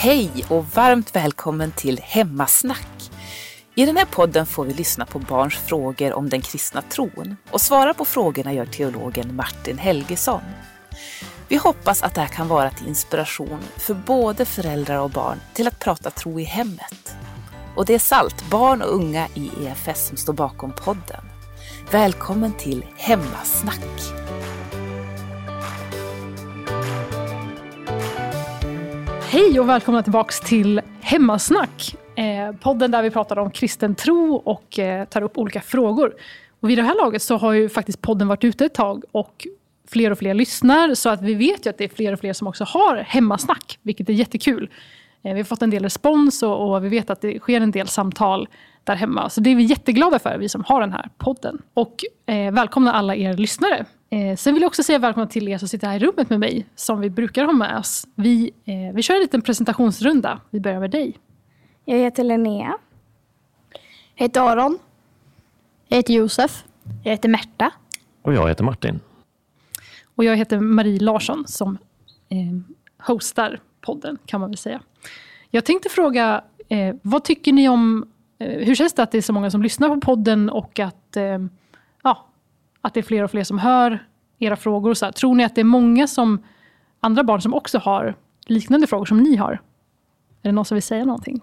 Hej och varmt välkommen till Hemmasnack. I den här podden får vi lyssna på barns frågor om den kristna tron och svara på frågorna gör teologen Martin Helgesson. Vi hoppas att det här kan vara till inspiration för både föräldrar och barn till att prata tro i hemmet. Och det är SALT, barn och unga i EFS som står bakom podden. Välkommen till Hemmasnack! Hej och välkomna tillbaks till Hemmasnack. Eh, podden där vi pratar om kristen tro och eh, tar upp olika frågor. Och vid det här laget så har ju faktiskt podden varit ute ett tag och fler och fler lyssnar. Så att vi vet ju att det är fler och fler som också har hemmasnack, vilket är jättekul. Eh, vi har fått en del respons och, och vi vet att det sker en del samtal där hemma. Så det är vi jätteglada för, vi som har den här podden. Och eh, välkomna alla er lyssnare. Eh, sen vill jag också säga välkomna till er som sitter här i rummet med mig, som vi brukar ha med oss. Vi, eh, vi kör en liten presentationsrunda. Vi börjar med dig. Jag heter Linnea. Jag heter Aron. Jag heter Josef. Jag heter Märta. Och jag heter Martin. Och jag heter Marie Larsson som eh, hostar podden, kan man väl säga. Jag tänkte fråga, eh, vad tycker ni om... Eh, hur känns det att det är så många som lyssnar på podden och att, eh, ja, att det är fler och fler som hör era frågor? Och så här. Tror ni att det är många som, andra barn som också har liknande frågor som ni har? Är det någon som vill säga någonting?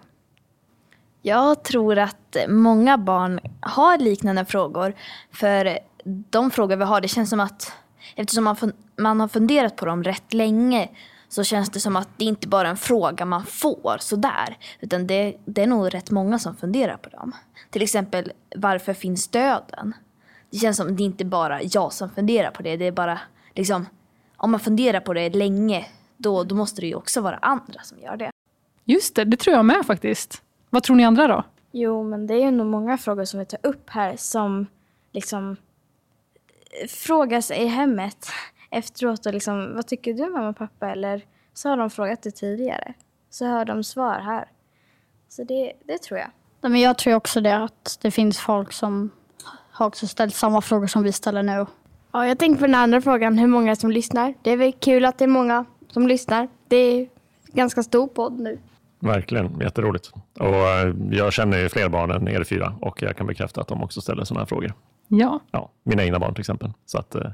Jag tror att många barn har liknande frågor. För de frågor vi har, det känns som att eftersom man, fun- man har funderat på dem rätt länge så känns det som att det inte bara är en fråga man får sådär. Utan det, det är nog rätt många som funderar på dem. Till exempel, varför finns döden? Det känns som att det inte bara jag som funderar på det. Det är bara liksom, om man funderar på det länge, då, då måste det ju också vara andra som gör det. Just det, det tror jag med faktiskt. Vad tror ni andra då? Jo, men det är ju nog många frågor som vi tar upp här som liksom frågas i hemmet efteråt och liksom, vad tycker du mamma och pappa? Eller så har de frågat det tidigare. Så hör de svar här. Så det, det tror jag. Men jag tror också det, att det finns folk som har också ställt samma frågor som vi ställer nu. Ja, jag tänker på den andra frågan, hur många som lyssnar. Det är väl kul att det är många som lyssnar. Det är ganska stor podd nu. Verkligen, jätteroligt. Och eh, jag känner ju fler barn än er fyra och jag kan bekräfta att de också ställer sådana här frågor. Ja, Ja, mina egna barn till exempel. Så att, eh,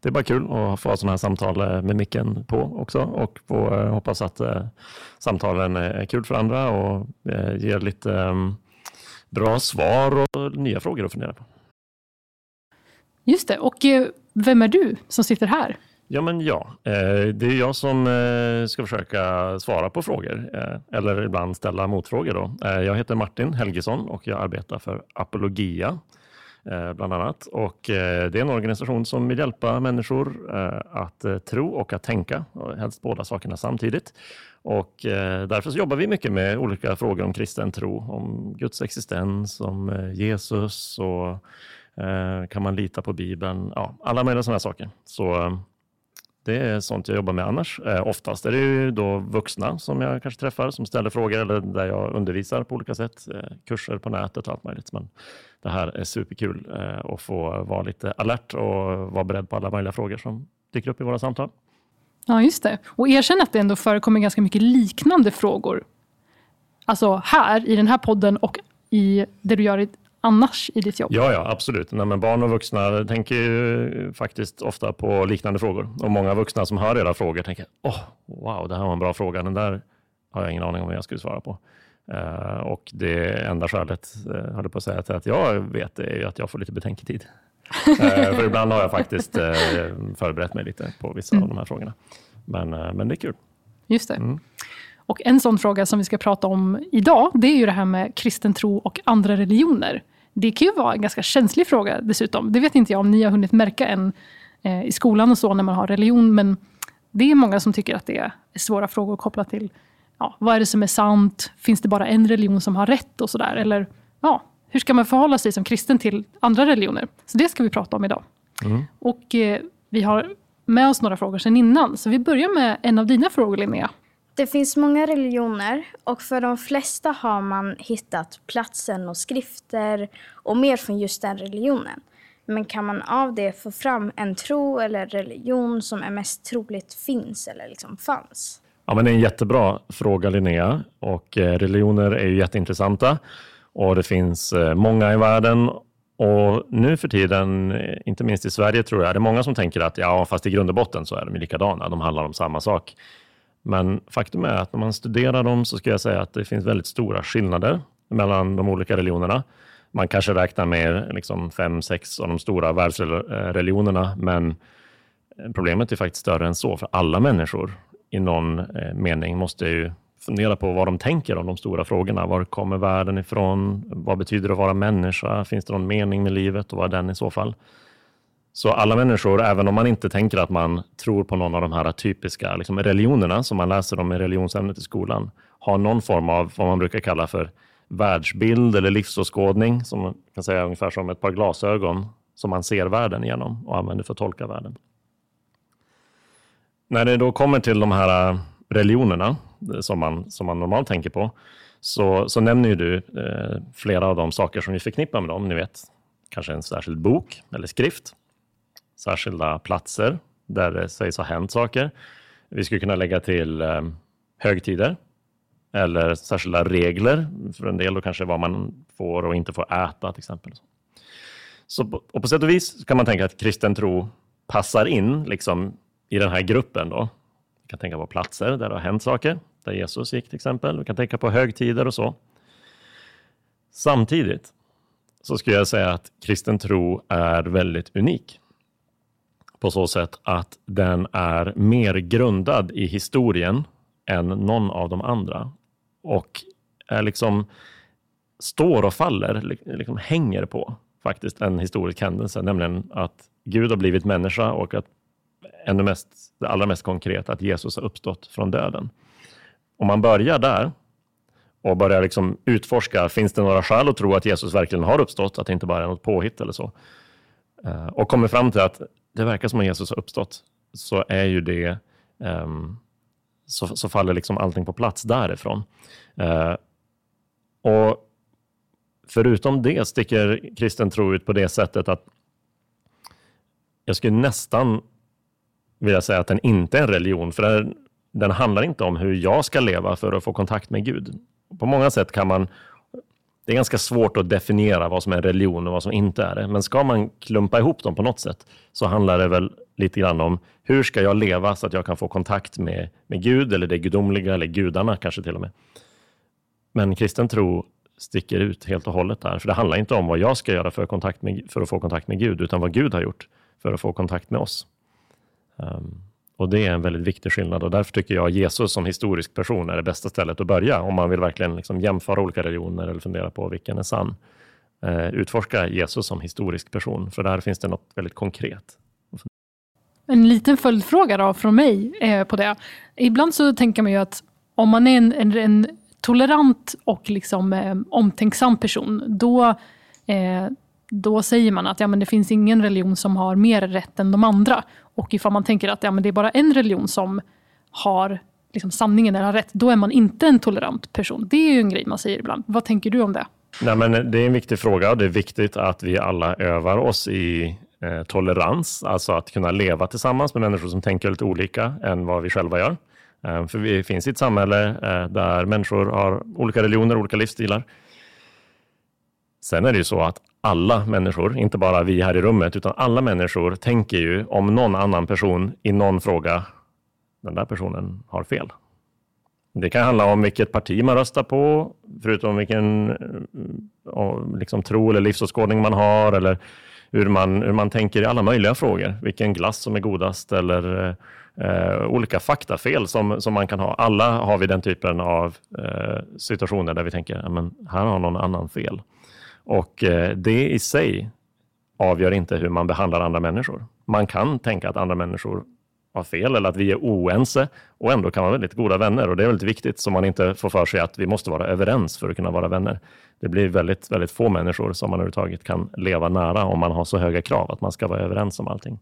det är bara kul att få ha sådana här samtal eh, med micken på också och få, hoppas att samtalen är kul för andra och ger lite eh, bra svar och nya frågor att fundera på just det. Och eh, vem är du som sitter här? Ja, men ja. Eh, det är jag som eh, ska försöka svara på frågor eller ibland ställa motfrågor. Då. Jag heter Martin Helgesson och jag arbetar för Apologia bland annat. Och Det är en organisation som vill hjälpa människor att tro och att tänka, och helst båda sakerna samtidigt. Och Därför så jobbar vi mycket med olika frågor om kristen tro, om Guds existens, om Jesus och Eh, kan man lita på Bibeln? Ja, alla möjliga sådana saker. Så eh, det är sånt jag jobbar med annars. Eh, oftast är det ju då vuxna som jag kanske träffar som ställer frågor eller där jag undervisar på olika sätt. Kurser på nätet och allt möjligt. Men det här är superkul att få vara lite alert och vara beredd på alla möjliga frågor som dyker upp i våra samtal. Ja, just det. Och erkänn att det ändå förekommer ganska mycket liknande frågor. Alltså här, i den här podden och i det du gör i, annars i ditt jobb. Ja, ja, absolut. Nej, men barn och vuxna tänker ju faktiskt ofta på liknande frågor. Och många vuxna som hör era frågor tänker, åh, wow, det här var en bra fråga. Den där har jag ingen aning om vad jag skulle svara på. Eh, och det enda skälet, uh, höll på att säga, till att jag vet det är ju att jag får lite betänketid. Eh, för ibland har jag faktiskt uh, förberett mig lite på vissa av de här frågorna. Men, uh, men det är kul. Just det. Mm. Och en sån fråga som vi ska prata om idag, det är ju det här med kristen tro och andra religioner. Det kan ju vara en ganska känslig fråga dessutom. Det vet inte jag om ni har hunnit märka än eh, i skolan och så när man har religion, men det är många som tycker att det är svåra frågor kopplat till ja, vad är det som är sant? Finns det bara en religion som har rätt och sådär? Eller ja, hur ska man förhålla sig som kristen till andra religioner? Så det ska vi prata om idag. Mm. Och eh, vi har med oss några frågor sedan innan, så vi börjar med en av dina frågor Linnea. Det finns många religioner och för de flesta har man hittat platsen och skrifter och mer från just den religionen. Men kan man av det få fram en tro eller religion som är mest troligt finns eller liksom fanns? Ja, men det är en jättebra fråga Linnea och eh, religioner är ju jätteintressanta och det finns eh, många i världen och nu för tiden, eh, inte minst i Sverige tror jag, är det många som tänker att ja, fast i grund och botten så är de likadana, de handlar om samma sak. Men faktum är att när man studerar dem så ska jag säga att det finns väldigt stora skillnader mellan de olika religionerna. Man kanske räknar med liksom fem, sex av de stora världsreligionerna, men problemet är faktiskt större än så, för alla människor i någon eh, mening måste ju fundera på vad de tänker om de stora frågorna. Var kommer världen ifrån? Vad betyder det att vara människa? Finns det någon mening med livet och vad är den i så fall? Så alla människor, även om man inte tänker att man tror på någon av de här typiska liksom religionerna som man läser om i religionsämnet i skolan, har någon form av vad man brukar kalla för världsbild eller livsåskådning, som man kan säga ungefär som ett par glasögon som man ser världen genom och använder för att tolka världen. När det då kommer till de här äh, religionerna eh, som man, som man normalt tänker på, så, så nämner ju du eh, flera av de saker som vi förknippar med dem. Ni vet, kanske en särskild bok eller skrift, särskilda platser där det sägs ha hänt saker. Vi skulle kunna lägga till ehm, högtider eller särskilda regler för en del, och kanske vad man får och inte får äta till exempel. Så, och på sätt och vis kan man tänka att kristen tro passar in liksom, i den här gruppen. Då. Vi kan tänka på platser där det har hänt saker, där Jesus gick till exempel. Vi kan tänka på högtider och så. Samtidigt så skulle jag säga att kristen tro är väldigt unik på så sätt att den är mer grundad i historien än någon av de andra. Och är liksom står och faller, liksom hänger på faktiskt en historisk händelse, nämligen att Gud har blivit människa och att ännu mest, det allra mest konkret, att Jesus har uppstått från döden. Om man börjar där och börjar liksom utforska, finns det några skäl att tro att Jesus verkligen har uppstått, att det inte bara är något påhitt eller så, eh, och kommer fram till att det verkar som att Jesus har uppstått, så är ju det um, så, så, faller liksom allting på plats därifrån. Uh, och Förutom det sticker kristen tro ut på det sättet att jag skulle nästan vilja säga att den inte är en religion, för den, den handlar inte om hur jag ska leva för att få kontakt med Gud. På många sätt kan man det är ganska svårt att definiera vad som är religion och vad som inte är det. Men ska man klumpa ihop dem på något sätt så handlar det väl lite grann om hur ska jag leva så att jag kan få kontakt med, med Gud eller det gudomliga eller gudarna kanske till och med. Men kristen tro sticker ut helt och hållet där. För det handlar inte om vad jag ska göra för, kontakt med, för att få kontakt med Gud, utan vad Gud har gjort för att få kontakt med oss. Um, och Det är en väldigt viktig skillnad och därför tycker jag Jesus som historisk person är det bästa stället att börja om man vill verkligen liksom jämföra olika religioner eller fundera på vilken är sann. Eh, utforska Jesus som historisk person, för där finns det något väldigt konkret. En liten följdfråga då från mig eh, på det. Ibland så tänker man ju att om man är en, en, en tolerant och liksom, eh, omtänksam person, då, eh, då säger man att ja, men det finns ingen religion som har mer rätt än de andra. Och ifall man tänker att ja, men det är bara en religion som har liksom, sanningen eller har rätt, då är man inte en tolerant person. Det är ju en grej man säger ibland. Vad tänker du om det? Nej, men det är en viktig fråga. och Det är viktigt att vi alla övar oss i eh, tolerans, alltså att kunna leva tillsammans med människor som tänker lite olika än vad vi själva gör. Eh, för vi finns i ett samhälle eh, där människor har olika religioner, olika livsstilar. Sen är det ju så att alla människor, inte bara vi här i rummet, utan alla människor tänker ju om någon annan person i någon fråga, den där personen har fel. Det kan handla om vilket parti man röstar på, förutom vilken eh, liksom, tro eller livsåskådning man har, eller hur man, hur man tänker i alla möjliga frågor. Vilken glass som är godast, eller eh, olika faktafel som, som man kan ha. Alla har vi den typen av eh, situationer där vi tänker, här har någon annan fel. Och eh, det i sig avgör inte hur man behandlar andra människor. Man kan tänka att andra människor har fel eller att vi är oense och ändå kan vara väldigt goda vänner. Och Det är väldigt viktigt så man inte får för sig att vi måste vara överens för att kunna vara vänner. Det blir väldigt, väldigt få människor som man överhuvudtaget kan leva nära om man har så höga krav att man ska vara överens om allting.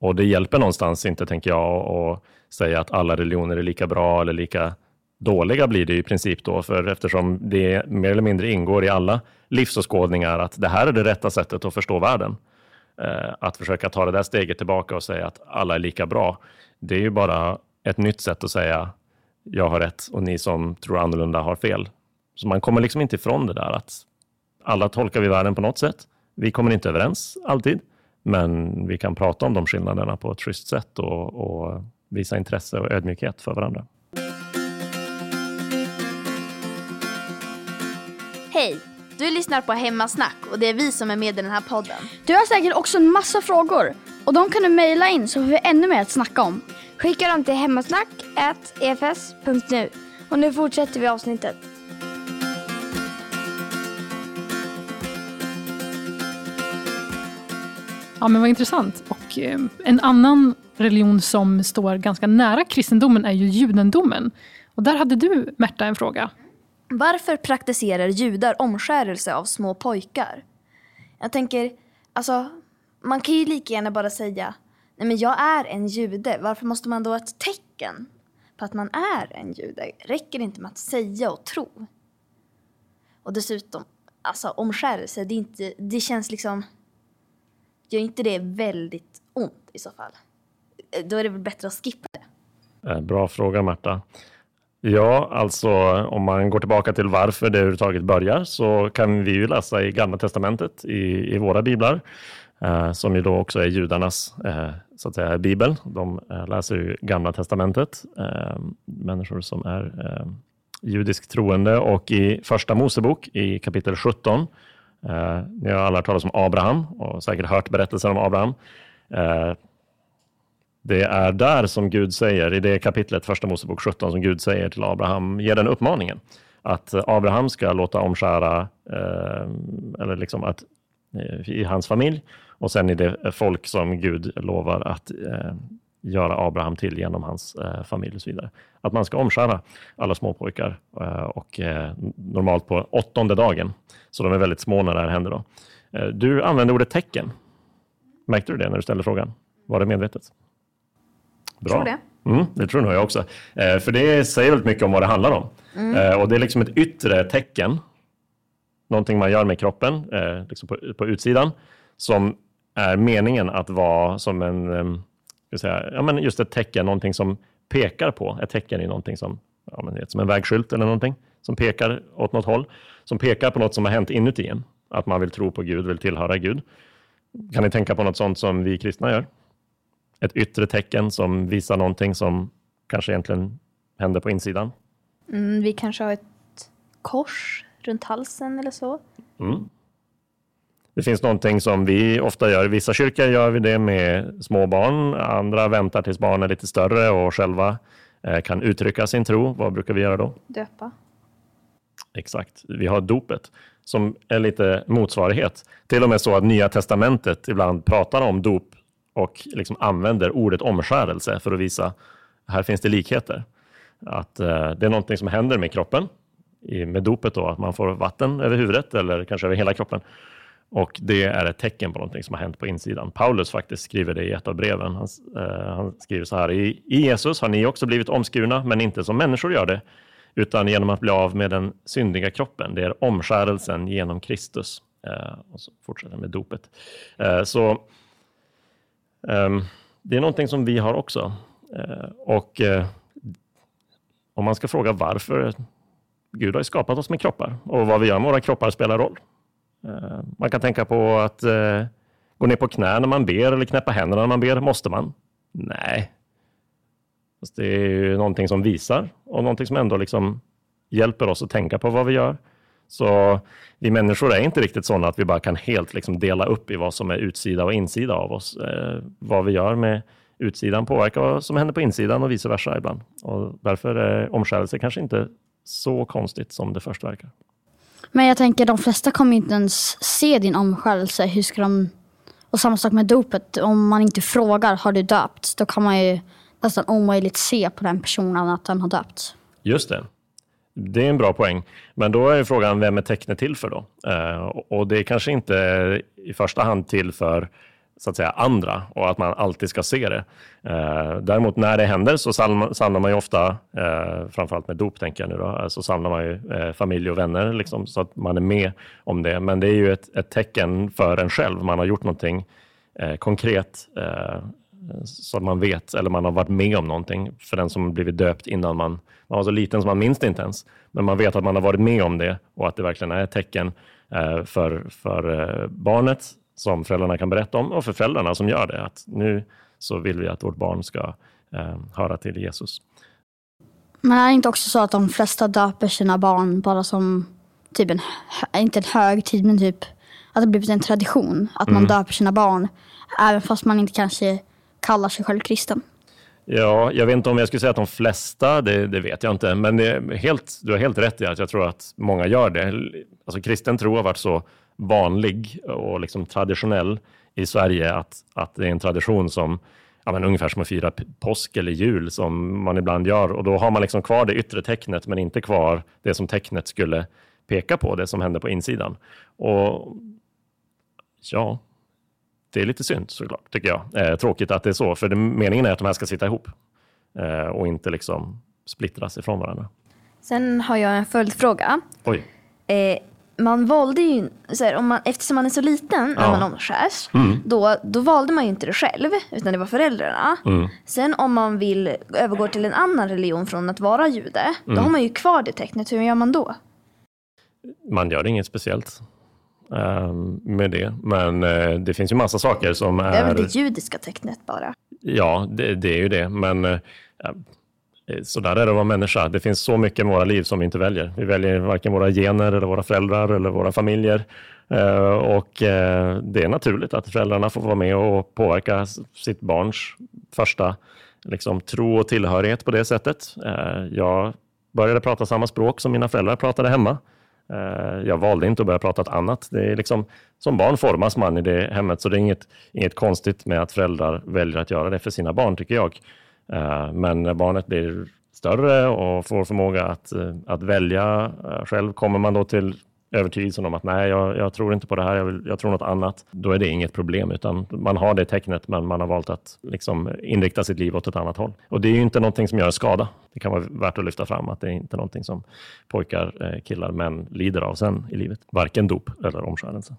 Och det hjälper någonstans inte, tänker jag, att säga att alla religioner är lika bra eller lika dåliga blir det i princip då, för eftersom det mer eller mindre ingår i alla livsåskådningar att det här är det rätta sättet att förstå världen. Eh, att försöka ta det där steget tillbaka och säga att alla är lika bra, det är ju bara ett nytt sätt att säga jag har rätt och ni som tror annorlunda har fel. Så man kommer liksom inte ifrån det där att alla tolkar vi världen på något sätt. Vi kommer inte överens alltid, men vi kan prata om de skillnaderna på ett schysst sätt och, och visa intresse och ödmjukhet för varandra. Hej! Du lyssnar på Hemmasnack och det är vi som är med i den här podden. Du har säkert också en massa frågor och de kan du mejla in så får vi ännu mer att snacka om. Skicka dem till hemmasnack.efs.nu. Och nu fortsätter vi avsnittet. Ja, men vad intressant. Och eh, en annan religion som står ganska nära kristendomen är ju judendomen. Och där hade du, Märta, en fråga. Varför praktiserar judar omskärelse av små pojkar? Jag tänker, alltså, man kan ju lika gärna bara säga Nej men jag är en jude, varför måste man då ha ett tecken på att man är en jude? Räcker det inte med att säga och tro? Och dessutom, alltså omskärelse, det, är inte, det känns liksom... Gör inte det väldigt ont i så fall? Då är det väl bättre att skippa det? Eh, bra fråga Marta. Ja, alltså om man går tillbaka till varför det överhuvudtaget börjar så kan vi ju läsa i Gamla Testamentet i, i våra biblar, eh, som ju då också är judarnas eh, så att säga, bibel. De eh, läser ju Gamla Testamentet, eh, människor som är eh, judiskt troende och i Första Mosebok i kapitel 17, eh, ni har alla hört talas om Abraham och säkert hört berättelsen om Abraham. Eh, det är där som Gud säger, i det kapitlet, första Mosebok 17, som Gud säger till Abraham, ger den uppmaningen att eh, Abraham ska låta omskära, eh, eller liksom att eh, i hans familj och sen i det folk som Gud lovar att eh, göra Abraham till genom hans eh, familj och så vidare. Att man ska omskära alla småpojkar eh, och eh, normalt på åttonde dagen. Så de är väldigt små när det här händer. Då. Eh, du använde ordet tecken. Märkte du det när du ställde frågan? Var det medvetet? Bra. Tror det. Mm, det tror nog jag också. Eh, för det säger väldigt mycket om vad det handlar om. Eh, och det är liksom ett yttre tecken, någonting man gör med kroppen, eh, liksom på, på utsidan, som är meningen att vara som en, eh, säga, ja, men just ett tecken, någonting som pekar på. Ett tecken är någonting som, ja, men, som en vägskylt eller någonting, som pekar åt något håll, som pekar på något som har hänt inuti en. Att man vill tro på Gud, vill tillhöra Gud. Kan ni tänka på något sånt som vi kristna gör? Ett yttre tecken som visar någonting som kanske egentligen händer på insidan. Mm, vi kanske har ett kors runt halsen eller så. Mm. Det finns någonting som vi ofta gör. I vissa kyrkor gör vi det med små barn. Andra väntar tills barnen är lite större och själva eh, kan uttrycka sin tro. Vad brukar vi göra då? Döpa. Exakt. Vi har dopet som är lite motsvarighet. Till och med så att Nya Testamentet ibland pratar om dop och liksom använder ordet omskärelse för att visa här finns det likheter. Att eh, det är någonting som händer med kroppen i, med dopet då, att man får vatten över huvudet eller kanske över hela kroppen. Och det är ett tecken på någonting som har hänt på insidan. Paulus faktiskt skriver det i ett av breven. Han, eh, han skriver så här, I, i Jesus har ni också blivit omskurna, men inte som människor gör det, utan genom att bli av med den syndiga kroppen. Det är omskärelsen genom Kristus. Eh, och så fortsätter han med dopet. Eh, så Ehm, det är någonting som vi har också. Eh, och eh, om man ska fråga varför, Gud har ju skapat oss med kroppar och vad vi gör med våra kroppar spelar roll. Ehm, man kan tänka på att eh, gå ner på knä när man ber eller knäppa händerna när man ber. Måste man? Nej. Fast det är ju någonting som visar och någonting som ändå liksom hjälper oss att tänka på vad vi gör. Så vi människor är inte riktigt sådana att vi bara kan helt liksom dela upp i vad som är utsida och insida av oss. Eh, vad vi gör med utsidan påverkar vad som händer på insidan och vice versa ibland. Och därför är omskärelse kanske inte så konstigt som det först verkar. Men jag tänker de flesta kommer inte ens se din omskärelse. Hur ska de... Och samma sak med dopet. Om man inte frågar har du döpts, då kan man ju nästan omöjligt se på den personen att den har döpts. Just det. Det är en bra poäng. Men då är frågan, vem är tecknet till för då? Eh, och det är kanske inte i första hand till för så att säga andra och att man alltid ska se det. Eh, däremot när det händer så samlar, man ju ofta, eh, framförallt med dop tänker jag nu då, eh, så samlar man ju eh, familj och vänner liksom, så att man är med om det. Men det är ju ett, ett tecken för en själv. Man har gjort någonting eh, konkret eh, så att man vet, eller man har varit med om någonting. För den som blivit döpt innan man, man var så liten så man minns det inte ens. Men man vet att man har varit med om det och att det verkligen är ett tecken eh, för, för barnet som föräldrarna kan berätta om och för föräldrarna som gör det. Att nu så vill vi att vårt barn ska höra till Jesus. Men är det inte också så att de flesta döper sina barn bara som typ en, inte en högtid, men typ att det blivit en tradition att man mm. döper sina barn även fast man inte kanske kallar sig själv kristen? Ja, jag vet inte om jag skulle säga att de flesta, det, det vet jag inte, men helt, du har helt rätt i att jag tror att många gör det. Alltså, kristen tro har varit så vanlig och liksom traditionell i Sverige att, att det är en tradition som ja, men ungefär som att fira påsk eller jul som man ibland gör. Och då har man liksom kvar det yttre tecknet men inte kvar det som tecknet skulle peka på, det som händer på insidan. Och ja, det är lite synd såklart, tycker jag. Eh, tråkigt att det är så, för det, meningen är att de här ska sitta ihop eh, och inte liksom splittras ifrån varandra. Sen har jag en följdfråga. Oj. Eh, man valde ju, så här, om man, eftersom man är så liten när ja. man omskärs, mm. då, då valde man ju inte det själv, utan det var föräldrarna. Mm. Sen om man vill övergå till en annan religion från att vara jude, mm. då har man ju kvar det tecknet. Hur gör man då? Man gör inget speciellt med det, men uh, det finns ju massa saker som är... Det är väl det judiska tecknet bara? Ja, det, det är ju det, men uh, Eh, så där är det att vara människa. Det finns så mycket i våra liv som vi inte väljer. Vi väljer varken våra gener, eller våra föräldrar eller våra familjer. Eh, och eh, det är naturligt att föräldrarna får vara med och påverka sitt barns första liksom, tro och tillhörighet på det sättet. Jag började prata samma språk som mina föräldrar pratade hemma. Eh, jag valde inte att börja prata ett annat. Det är liksom, som barn formas man i det hemmet, så det är inget, inget konstigt med att föräldrar väljer att göra det för sina barn, tycker jag. Eh, men när barnet blir större och får förmåga att, eh, att välja själv, kommer man då till övertygelsen om att nej, jag, jag tror inte på det här, jag, vill, jag, tror något annat, då är det inget problem, utan man har det tecknet, men man har valt att liksom inrikta sitt liv åt ett annat håll. Och det är ju inte någonting som gör skada. Det kan vara värt att lyfta fram att det är inte någonting som pojkar, killar, män lider av sen i livet. Varken dop eller omskärelse.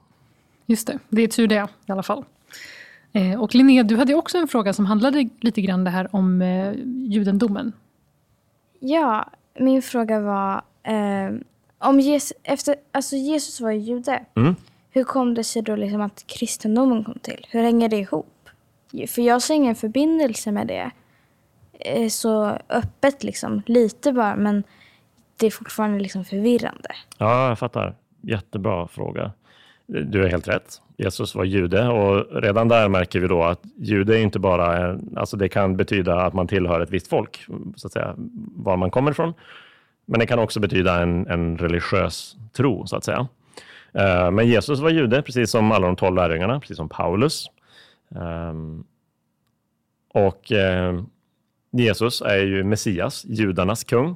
Just det, det är tur det i alla fall. Eh, och Linnea, du hade också en fråga som handlade lite grann det här om eh, judendomen. Ja, min fråga var eh, om Jesus, efter, alltså Jesus var jude. Mm. Hur kom det sig då liksom att kristendomen kom till? Hur hänger det ihop? För jag ser ingen förbindelse med det eh, så öppet liksom. Lite bara, men det är fortfarande liksom förvirrande. Ja, jag fattar. Jättebra fråga. Du är helt rätt. Jesus var jude och redan där märker vi då att jude är inte bara, alltså det kan betyda att man tillhör ett visst folk, så att säga, var man kommer ifrån. Men det kan också betyda en, en religiös tro, så att säga. Eh, men Jesus var jude, precis som alla de tolv lärjungarna, precis som Paulus. Ehm, och eh, Jesus är ju Messias, judarnas kung.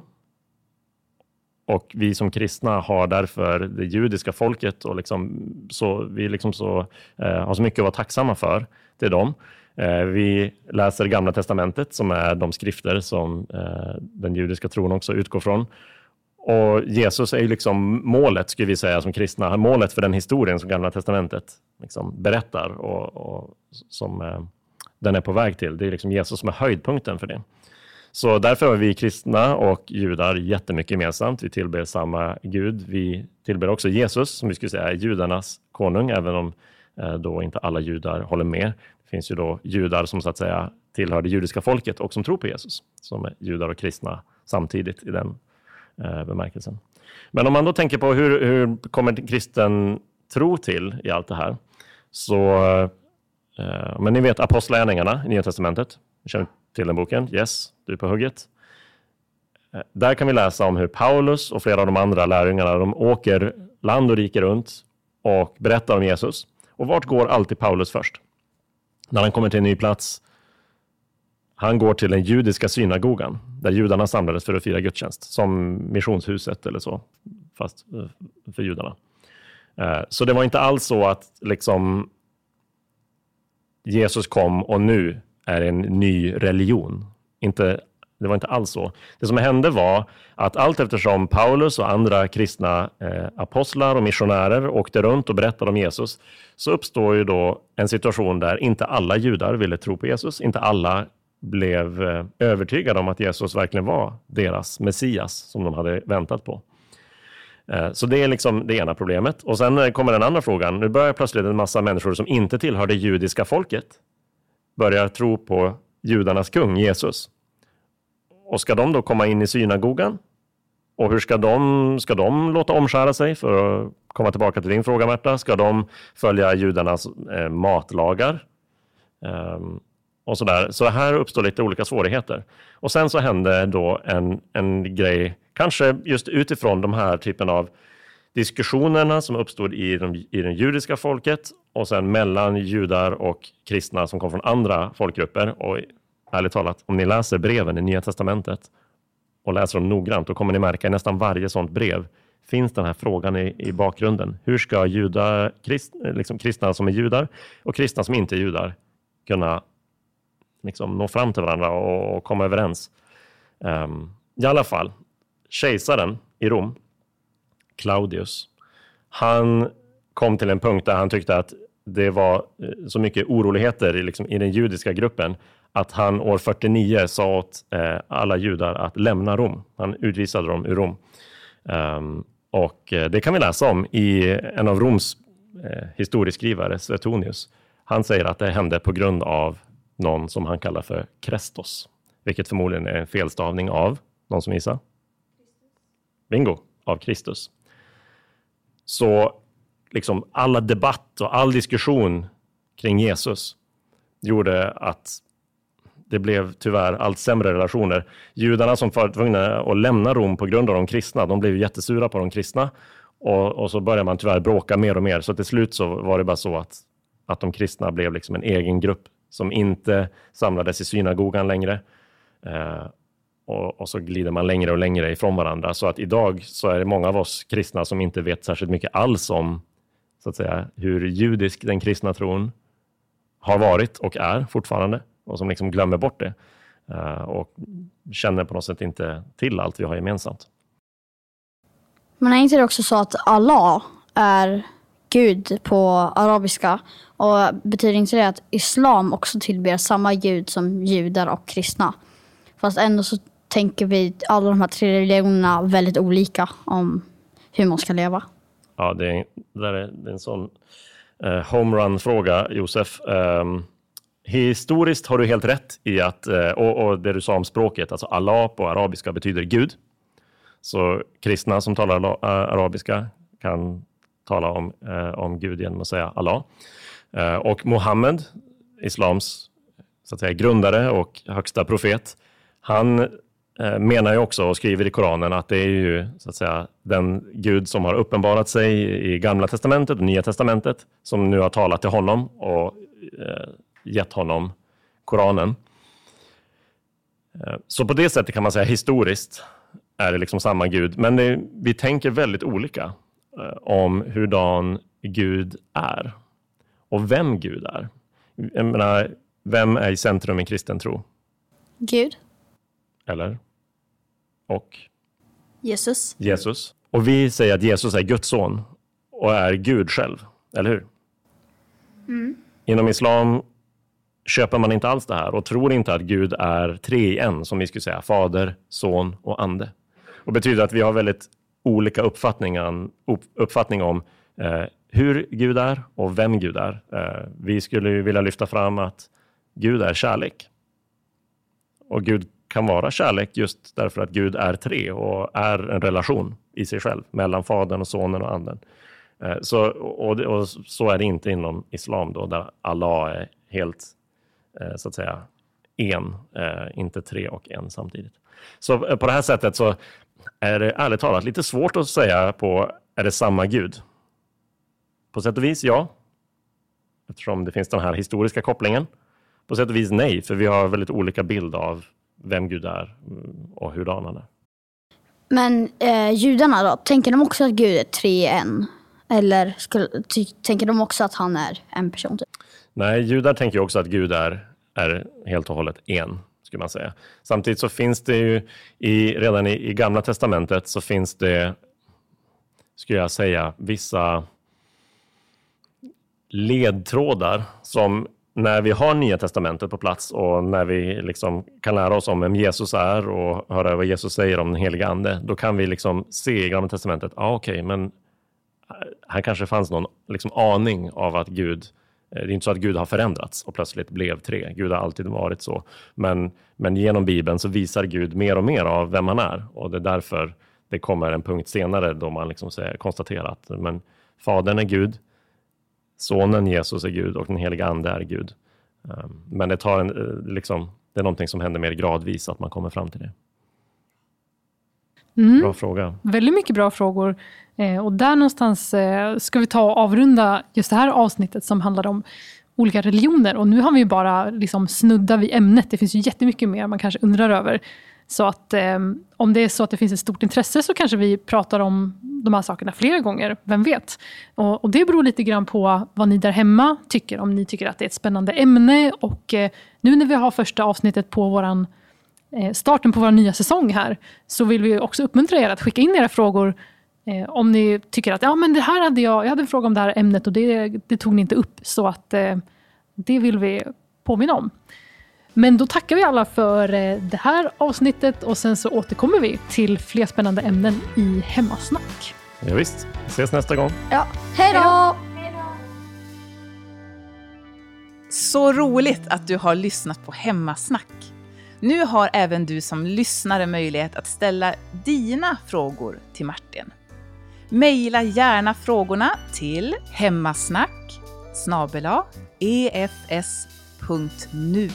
Och vi som kristna har därför det judiska folket och liksom så, vi liksom så, eh, har så mycket att vara tacksamma för till dem. Eh, vi läser Gamla Testamentet som är de skrifter som eh, den judiska tron också utgår från. Och Jesus är ju liksom målet, skulle vi säga som kristna, målet för den historien som Gamla Testamentet liksom berättar och, och som eh, den är på väg till. Det är liksom Jesus som är höjdpunkten för det. Så därför har vi kristna och judar jättemycket gemensamt. Vi tillber samma Gud. Vi tillber också Jesus, som vi skulle säga är judarnas konung, även om då inte alla judar håller med. Det finns ju då judar som så att säga tillhör det judiska folket och som tror på Jesus, som är judar och kristna samtidigt i den eh, bemärkelsen. Men om man då tänker på hur, hur kommer kristen tro till i allt det här? Så, eh, men ni vet apostlagärningarna i Nya Testamentet. Ni känner till den boken? Yes, du är på hugget. Eh, där kan vi läsa om hur Paulus och flera av de andra lärjungarna de åker land och rike runt och berättar om Jesus. Och vart går alltid Paulus först? När han kommer till en ny plats. Han går till den judiska synagogan där judarna samlades för att fira gudstjänst, som missionshuset eller så, fast eh, för judarna. Eh, så det var inte alls så att liksom Jesus kom och nu är en ny religion. Inte det var inte alls så. Det som hände var att allt eftersom Paulus och andra kristna eh, apostlar och missionärer åkte runt och berättade om Jesus, så uppstår ju då en situation där inte alla judar ville tro på Jesus. Inte alla blev eh, övertygade om att Jesus verkligen var deras Messias som de hade väntat på. Eh, så det är liksom det ena problemet. Och sen eh, kommer den andra frågan. Nu börjar plötsligt en massa människor som inte tillhör det judiska folket börja tro på judarnas kung Jesus. Och ska de då komma in i synagogan? Och hur ska de, ska de låta omskära sig? För att komma tillbaka till din fråga Märta. Ska de följa judarnas eh, matlagar? Um, och sådär. Så här uppstår lite olika svårigheter. Och sen så hände då en, en grej, kanske just utifrån de här typen av diskussionerna som uppstod i, de, i det judiska folket och sen mellan judar och kristna som kom från andra folkgrupper. Och ärligt talat, om ni läser breven i Nya Testamentet och läser dem noggrant, då kommer ni märka i nästan varje sådant brev finns den här frågan i, i bakgrunden. Hur ska juda, krist, liksom kristna som är judar och kristna som inte är judar kunna liksom nå fram till varandra och, och komma överens? Um, I alla fall, kejsaren i Rom, Claudius, han kom till en punkt där han tyckte att det var eh, så mycket oroligheter liksom, i den judiska gruppen att han år 49 sa åt eh, alla judar att lämna Rom. Han utvisade dem ur Rom. Um, och eh, det kan vi läsa om i en av Roms eh, historieskrivare, Suetonius. Han säger att det hände på grund av någon som han kallar för Krestos, vilket förmodligen är en felstavning av, någon som gissar? Bingo, av Kristus. Så liksom alla debatt och all diskussion kring Jesus gjorde att det blev tyvärr allt sämre relationer. Judarna som var tvungna att lämna Rom på grund av de kristna, de blev jättesura på de kristna och, och så började man tyvärr bråka mer och mer. Så till slut så var det bara så att, att de kristna blev liksom en egen grupp som inte samlades i synagogan längre. Eh, och, och, så glider man längre och längre ifrån varandra. Så att idag så är det många av oss kristna som inte vet särskilt mycket alls om så att säga, hur judisk den kristna tron har varit och är fortfarande och som liksom glömmer bort det uh, och känner på något sätt inte till allt vi har gemensamt. Men är inte det också så att Allah är Gud på arabiska? Och betyder inte det att islam också tillber samma Gud som judar och kristna? Fast ändå så tänker vi alla de här tre religionerna väldigt olika om hur man ska leva. Ja, det är, det är, det är en sån eh, homerun-fråga, Josef. Um, historiskt har du helt rätt i att, eh, och, och, det du sa om språket, alltså Allah på arabiska betyder Gud. Så kristna som talar eh, arabiska kan tala om, eh, om Gud genom att säga Allah. Och Muhammed, islams så att säga, grundare och högsta profet, han menar ju också och skriver i Koranen att det är ju så att säga den Gud som har uppenbarat sig i Gamla Testamentet och Nya Testamentet som nu har talat till honom och gett honom Koranen. Eh, så på det sättet kan man säga historiskt är det liksom samma Gud, men det, vi tänker väldigt olika eh, om hurdan Gud är och vem Gud är. Jag menar, vem är i centrum i kristen tro? Gud. Eller? Och? Jesus. Jesus. Och vi säger att Jesus är Guds son och är Gud själv, eller hur? Mm. Inom islam köper man inte alls det här och tror inte att Gud är tre i en, som vi skulle säga, fader, son och ande. Och betyder att vi har väldigt olika uppfattningar, uppfattning om eh, hur Gud är och vem Gud är. Eh, vi skulle vilja lyfta fram att Gud är kärlek. Och Gud kan vara kärlek just därför att Gud är tre och är en relation i sig själv mellan Fadern och Sonen och Anden. Eh, så, och, och, så är det inte inom islam då, där Allah är helt, Eh, så att säga, en, eh, inte tre och en samtidigt. Så eh, på det här sättet så är det ärligt talat lite svårt att säga på, är det samma Gud? På sätt och vis ja, eftersom det finns den här historiska kopplingen. På sätt och vis nej, för vi har väldigt olika bild av vem Gud är mm, och hurdan han är. Men eh, judarna då, tänker de också att Gud är tre i en? Eller skulle, tänker de också att han är en person? Typ? Nej, judar tänker också att Gud är, är helt och hållet en. skulle man säga. Samtidigt så finns det ju i, redan i, i Gamla Testamentet så finns det, skulle jag säga, vissa ledtrådar som när vi har Nya Testamentet på plats och när vi liksom kan lära oss om vem Jesus är och höra vad Jesus säger om den heliga Ande, då kan vi liksom se i Gamla Testamentet, ja ah, okej, okay, men här kanske fanns någon liksom aning av att Gud, Eh, det är inte så att Gud har förändrats och plötsligt blev tre. Gud har alltid varit så. Men, men genom Bibeln så visar Gud mer och mer av vem han är och det är därför det kommer en punkt senare då man liksom säger, konstaterar att men Fadern är Gud, Sonen Jesus är Gud och den heliga Ande är Gud. Ehm, men det, tar en, eh, liksom, det är någonting som händer mer gradvis, att man kommer fram till det. Mm. Bra fråga. Väldigt mycket bra frågor. Eh, och där någonstans eh, ska vi ta och avrunda just det här avsnittet som handlar om olika religioner. Och nu har vi bara liksom snuddat vid ämnet. Det finns ju jättemycket mer man kanske undrar över. Så att eh, om det är så att det finns ett stort intresse så kanske vi pratar om de här sakerna flera gånger, vem vet? Och, och, det beror lite grann på vad ni där hemma tycker, om ni tycker att det är ett spännande ämne. Och eh, nu när vi har första avsnittet på våran, eh, starten på vår nya säsong här, så vill vi också uppmuntra er att skicka in era frågor eh, om ni tycker att ja, men det här hade jag, jag hade en fråga om det här ämnet och det, det tog ni inte upp. Så att eh, det vill vi påminna om. Men då tackar vi alla för eh, det här avsnittet och sen så återkommer vi till fler spännande ämnen i Hemmasnack. Ja, visst. Vi ses nästa gång. Ja. Hej då! Så roligt att du har lyssnat på Hemmasnack. Nu har även du som lyssnare möjlighet att ställa dina frågor till Martin. Maila gärna frågorna till hemmasnack efs.nu.